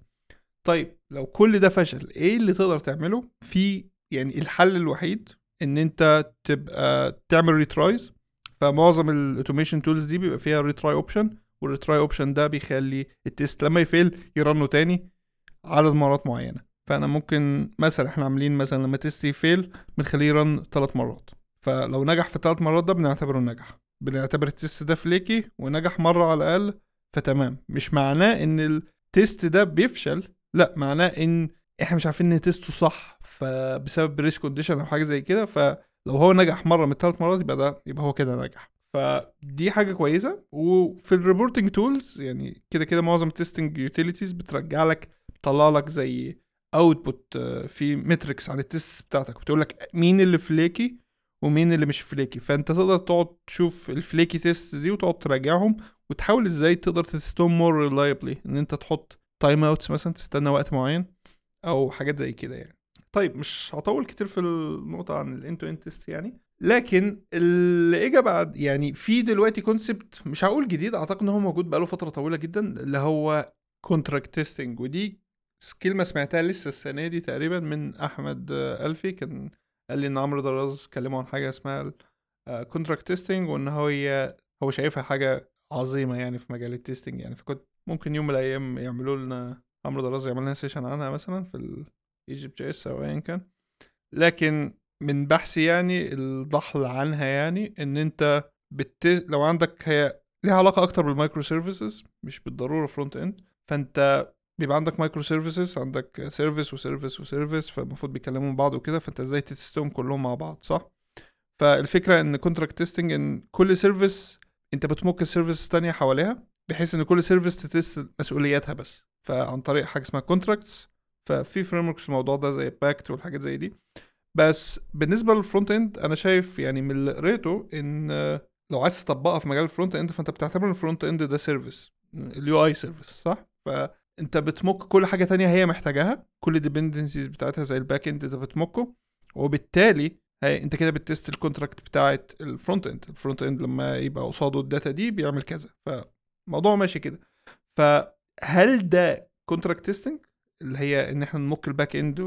طيب لو كل ده فشل إيه اللي تقدر تعمله؟ في يعني الحل الوحيد إن أنت تبقى تعمل retries فمعظم ال automation tools دي بيبقى فيها retry option وال retry option ده بيخلي التيست لما يفيل يرنه تاني عدد مرات معينة. فأنا ممكن مثلا إحنا عاملين مثلا لما test ي fail بنخليه ي run ثلاث مرات. فلو نجح في الثلاث مرات ده بنعتبره نجح. بنعتبر ال test ده flaky ونجح مرة على الأقل فتمام. مش معناه إن ال test ده بيفشل لا معناه إن إحنا مش عارفين ن test ه صح فبسبب race condition أو حاجة زي كده فلو هو نجح مرة من الثلاث مرات يبقى ده يبقى هو كده نجح. فدي حاجة كويسة. وفي ال reporting tools يعني كده كده معظم ال testing utilities بترجع لك بتطلع لك زي output في metrics عن ال test بتاعتك. بتقول لك مين اللي flaky ومين اللي مش flaky فأنت تقدر تقعد تشوف ال flaky test دي وتقعد تراجعهم وتحاول إزاي تقدر ت test هم more reliably إن أنت تحط timeouts مثلا تستنى وقت معين أو حاجات زي كده يعني. طيب مش هطول كتير في النقطة عن ال end to end test يعني. لكن اللي اجى بعد يعني في دلوقتي concept مش هقول جديد أعتقد إن هو موجود بقاله فترة طويلة جدا اللي هو contract testing ودي كلمه سمعتها لسه السنة دي تقريبا من أحمد ألفي كان قال لي إن عمرو دراز كلمه عن حاجة اسمها contract testing وإن هي هو شايفها حاجة عظيمة يعني في مجال ال testing يعني فكنت ممكن يوم من الأيام يعملوا لنا عمرو دراز يعمل لنا session عنها مثلا في ال Egypt JS أو ايا كان. لكن من بحثي يعني الضحل عنها يعني إن أنت بت... لو عندك هي ليها علاقة أكتر بال microservices مش بالضرورة frontend فأنت بيبقى عندك microservices عندك service و service و service فالمفروض بيكلموا بعض وكده فأنت إزاي ت test هم كلهم مع بعض صح؟ فالفكرة إن contract testing إن كل service أنت بت mock ال service الثانية حواليها بحيث إن كل service ت test مسؤولياتها بس. فعن طريق حاجة اسمها contracts ففي frameworks الموضوع ده زي Pact والحاجات زي دي. بس بالنسبة لل frontend أنا شايف يعني من اللي قريته إن لو عايز تطبقها في مجال ال frontend فأنت بتعتبر ال frontend ده service ال UI service صح؟ فأنت بت mock كل حاجة تانية هي محتاجاها كل ال dependencies بتاعتها زي ال backend انت بت mock ه وبالتالي هي أنت كده بت test ال contract بتاعت ال frontend ال frontend لما يبقى قصاده ال data دي بيعمل كذا. فالموضوع ماشي كده. فهل ده contract testing اللي هي إن إحنا ن mock ال backend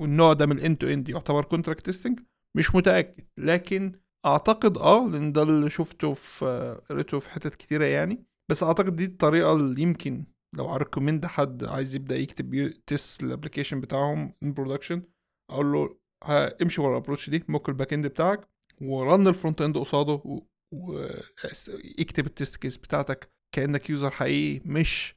والنوع ده من ال end to end يعتبر contract testing مش متأكد. لكن أعتقد آه لأن ده اللي شفته في قريته في حتت كتيرة يعني. بس أعتقد دي الطريقة اللي يمكن لو أ recommend حد عايز يبدأ يكتب test ال application بتاعهم in production أقول له امشي ورا ال approach دي mock ال backend بتاعك و run ال frontend قصاده واكتب ال test case بتاعتك كأنك user حقيقي مش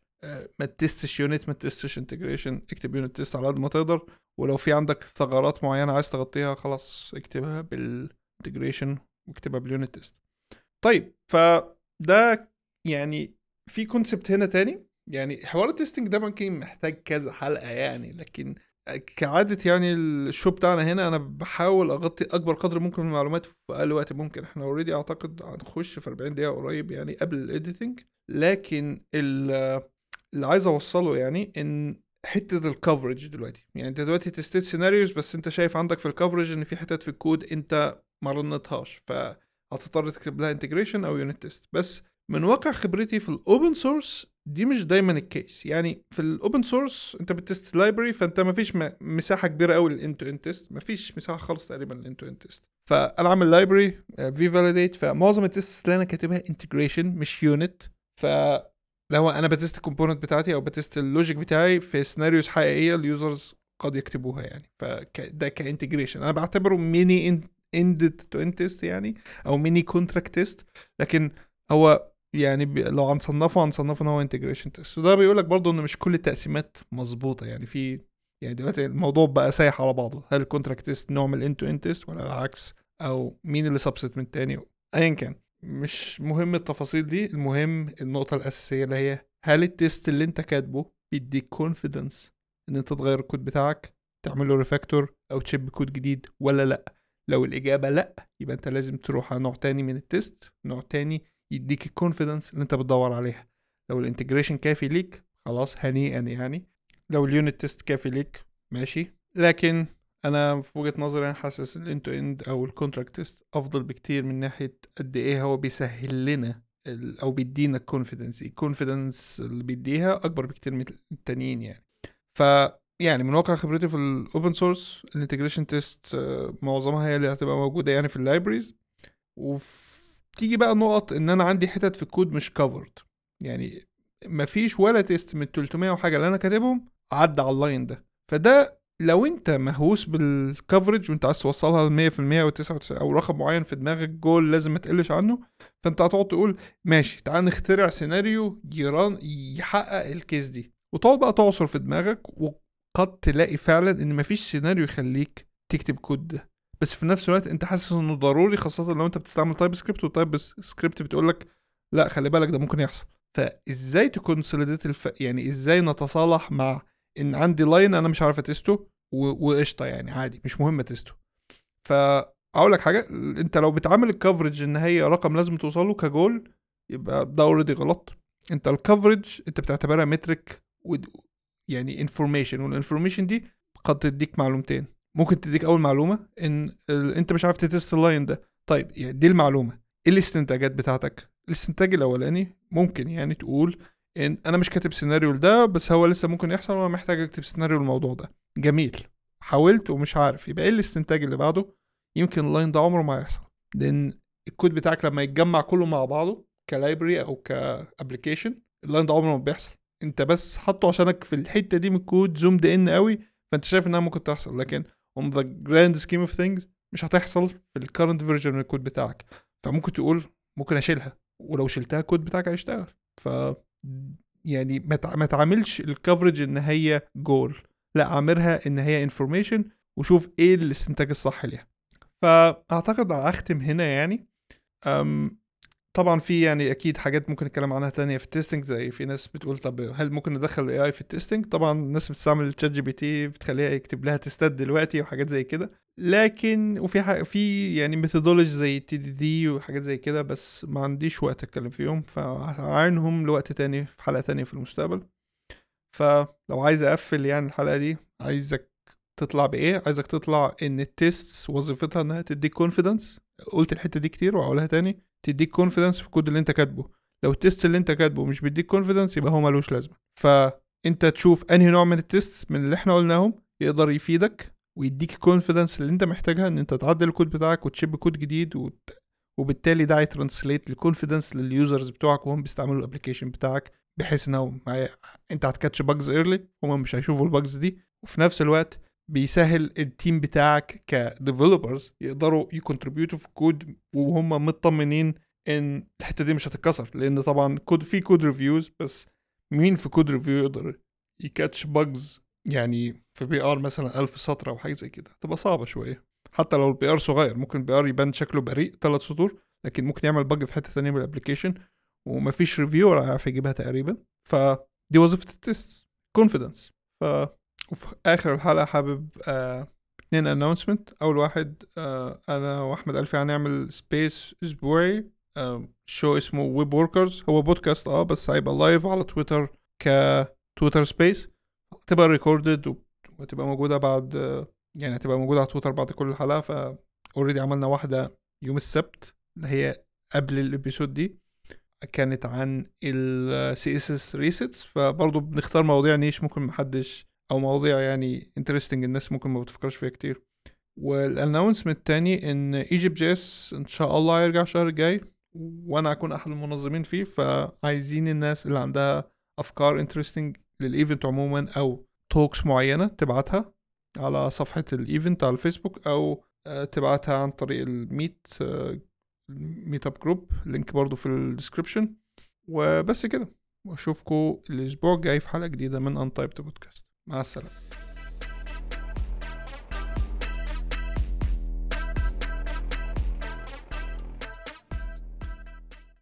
ما تستش يونت ما تستش انتجريشن اكتب unit test على قد ما تقدر. ولو في عندك ثغرات معينة عايز تغطيها خلاص اكتبها بال integration واكتبها بال unit test طيب فده يعني في concept هنا تاني. يعني حوار ال testing ده ممكن محتاج كذا حلقة يعني لكن كعادة يعني ال show بتاعنا هنا أنا بحاول أغطي أكبر قدر ممكن من المعلومات في أقل وقت ممكن. إحنا already أعتقد هنخش في 40 دقيقة قريب يعني قبل ال editing لكن اللي عايز أوصله يعني إن حتة ال coverage دلوقتي. يعني انت دلوقتي تستيت scenarios بس انت شايف عندك في ال coverage ان في حتت في الكود انت ما رنتهاش فهتضطر تكتب لها integration أو unit test بس من واقع خبرتي في ال open source دي مش دايما ال case يعني في ال open source انت بتست library فانت ما فيش مساحة كبيرة قوي لل end to end test ما فيش مساحة خالص تقريبا لل end to end test فأنا عامل library VeeValidate فمعظم ال test اللي أنا كاتبها integration مش unit ف لو أنا بتست ال component بتاعتي أو بتست ال logic بتاعي في scenarios حقيقية ال users قد يكتبوها يعني. فده ك integration أنا بعتبره mini end to end test يعني أو mini contract test لكن هو يعني لو هنصنفه هنصنفه إن هو integration test وده بيقول لك برضه إن مش كل التقسيمات مظبوطة يعني. في يعني دلوقتي الموضوع بقى سايح على بعضه. هل ال contract test نوع من ال end to end test ولا العكس؟ أو مين اللي subset من التاني ايا كان. مش مهم التفاصيل دي المهم النقطة الأساسية اللي هي هل ال test اللي انت كاتبه بيديك confidence إن انت تغير الكود بتاعك تعمل له refactor أو تشيب كود جديد ولا لأ؟ لو الإجابة لأ يبقى انت لازم تروح على نوع تاني من ال test نوع تاني يديك ال confidence اللي انت بتدور عليها. لو ال integration كافي ليك خلاص هنيئا يعني. لو ال unit test كافي ليك ماشي. لكن أنا في وجهة نظري أنا حاسس ال end to end أو ال contract test أفضل بكتير من ناحية قد إيه هو بيسهل لنا أو بيدينا ال confidence ال confidence اللي بيديها أكبر بكتير من التانيين يعني. ف يعني من واقع خبرتي في ال open source ال integration test معظمها هي اللي هتبقى موجودة يعني في ال libraries وتيجي بقى نقط إن أنا عندي حتت في الكود مش covered يعني مفيش ولا test من 300 وحاجة اللي أنا كاتبهم عدى على ال line ده. فده لو انت مهووس بال coverage وانت عايز توصلها ل 100% أو 99 أو رقم معين في دماغك جول لازم ما تقلش عنه فانت هتقعد تقول ماشي تعال نخترع سيناريو ي run يحقق ال case دي. وتقعد بقى تعصر في دماغك وقد تلاقي فعلا إن مفيش سيناريو يخليك تكتب كود ده. بس في نفس الوقت انت حاسس إنه ضروري خاصة لو انت بتستعمل TypeScript وال TypeScript بتقول لك لا خلي بالك ده ممكن يحصل. فازاي ت consolidate الف... يعني إزاي نتصالح مع إن عندي line أنا مش عارف اتسته وقشطة يعني عادي مش مهم تسته ف أقول لك حاجة أنت لو بتعامل ال coverage إن هي رقم لازم توصله كجول يبقى ده already غلط أنت ال coverage أنت بتعتبرها metric يعني information وال information دي قد تديك معلومتين. ممكن تديك أول معلومة إن أنت مش عارف تتست ال line ده. طيب يعني دي المعلومة. إيه الاستنتاجات بتاعتك؟ الاستنتاج الأولاني ممكن يعني تقول إن أنا مش كاتب سيناريو ده بس هو لسه ممكن يحصل وأنا محتاج أكتب سيناريو الموضوع ده. جميل. حاولت ومش عارف يبقى إيه الاستنتاج اللي بعده؟ يمكن ال line ده عمره ما يحصل لأن الكود بتاعك لما يتجمع كله مع بعضه ك library أو ك application ال line ده عمره ما بيحصل. أنت بس حاطه عشانك في الحتة دي من الكود zoomed in قوي فأنت شايف إنها ممكن تحصل. لكن on the grand scheme of things مش هتحصل في ال current version من الكود بتاعك. فممكن تقول ممكن أشيلها ولو شلتها الكود بتاعك هيشتغل. ف يعني ما تعاملش ال coverage إن هي جول لا أعملها إن هي information وشوف إيه الاستنتاج الصح ليها. فأعتقد أختم هنا يعني. طبعا في يعني أكيد حاجات ممكن نتكلم عنها تانية في ال testing زي في ناس بتقول طب هل ممكن ندخل ال AI في ال testing طبعا الناس بتستعمل ChatGPT بتخليها يكتب لها تستات دلوقتي وحاجات زي كده. لكن وفي حاجة في يعني methodology زي TDD وحاجات زي كده بس ما عنديش وقت أتكلم فيهم فهعينهم لوقت تاني في حلقة تانية في المستقبل. فلو عايز أقفل يعني الحلقة دي عايزك تطلع بإيه؟ عايزك تطلع إن ال test وظيفتها إنها تديك confidence قلت الحتة دي كتير وهقولها تاني. تديك confidence في الكود اللي أنت كاتبه. لو ال test اللي أنت كاتبه مش بيديك confidence يبقى هو ملوش لازمة. فأنت تشوف أنهي نوع من ال test من اللي إحنا قلناهم يقدر يفيدك. ويديك ال confidence اللي انت محتاجها ان انت تعدل الكود بتاعك وتشيب كود جديد وت... وبالتالي ده هي translate ل confidence لل users بتوعك وهم بيستعملوا ال application بتاعك بحيث ان انت هت catch bugs early هم مش هيشوفوا ال bugs دي. وفي نفس الوقت بيسهل ال team بتاعك ك developers يقدروا ي contribute وا في كود وهم مطمنين إن الحتة دي مش هتتكسر. لأن طبعا كود في code reviews بس مين في code review يقدر ي catch bugs يعني في PR مثلا ألف سطر أو حاجة زي كده تبقى صعبة شوية. حتى لو ال PR صغير ممكن ال PR يبان شكله بريء ثلاث سطور لكن ممكن يعمل bug في حتة ثانية من ال application ومفيش reviewer هيعرف يجيبها تقريبا. فدي وظيفة ال test confidence ف وفي آخر الحلقة حابب آه announcement أول واحد آه أنا وأحمد ألفي هنعمل space أسبوعي آه show اسمه Web Workers هو بودكاست آه بس هيبقى live على تويتر كتويتر space هتبقى recorded وتبقى موجودة بعد يعني هتبقى موجودة على تويتر بعد كل حلقه ف already عملنا واحدة يوم السبت اللي هي قبل ال episode دي كانت عن ال CSS resets فبرضه بنختار مواضيع niche ممكن محدش أو مواضيع يعني interesting الناس ممكن ما بتفكرش فيها كتير. وال announcement التاني إن EgyptJS إن شاء الله هيرجع الشهر الجاي وأنا اكون أحد المنظمين فيه فعايزين الناس اللي عندها أفكار interesting لل event عموما أو talks معينة تبعتها على صفحة ال event على الفيسبوك أو آه، تبعتها عن طريق ال meet meetup group link برضو في ال description وبس كده. واشوفكم الأسبوع الجاي في حلقة جديدة من Untyped Podcast مع السلامة.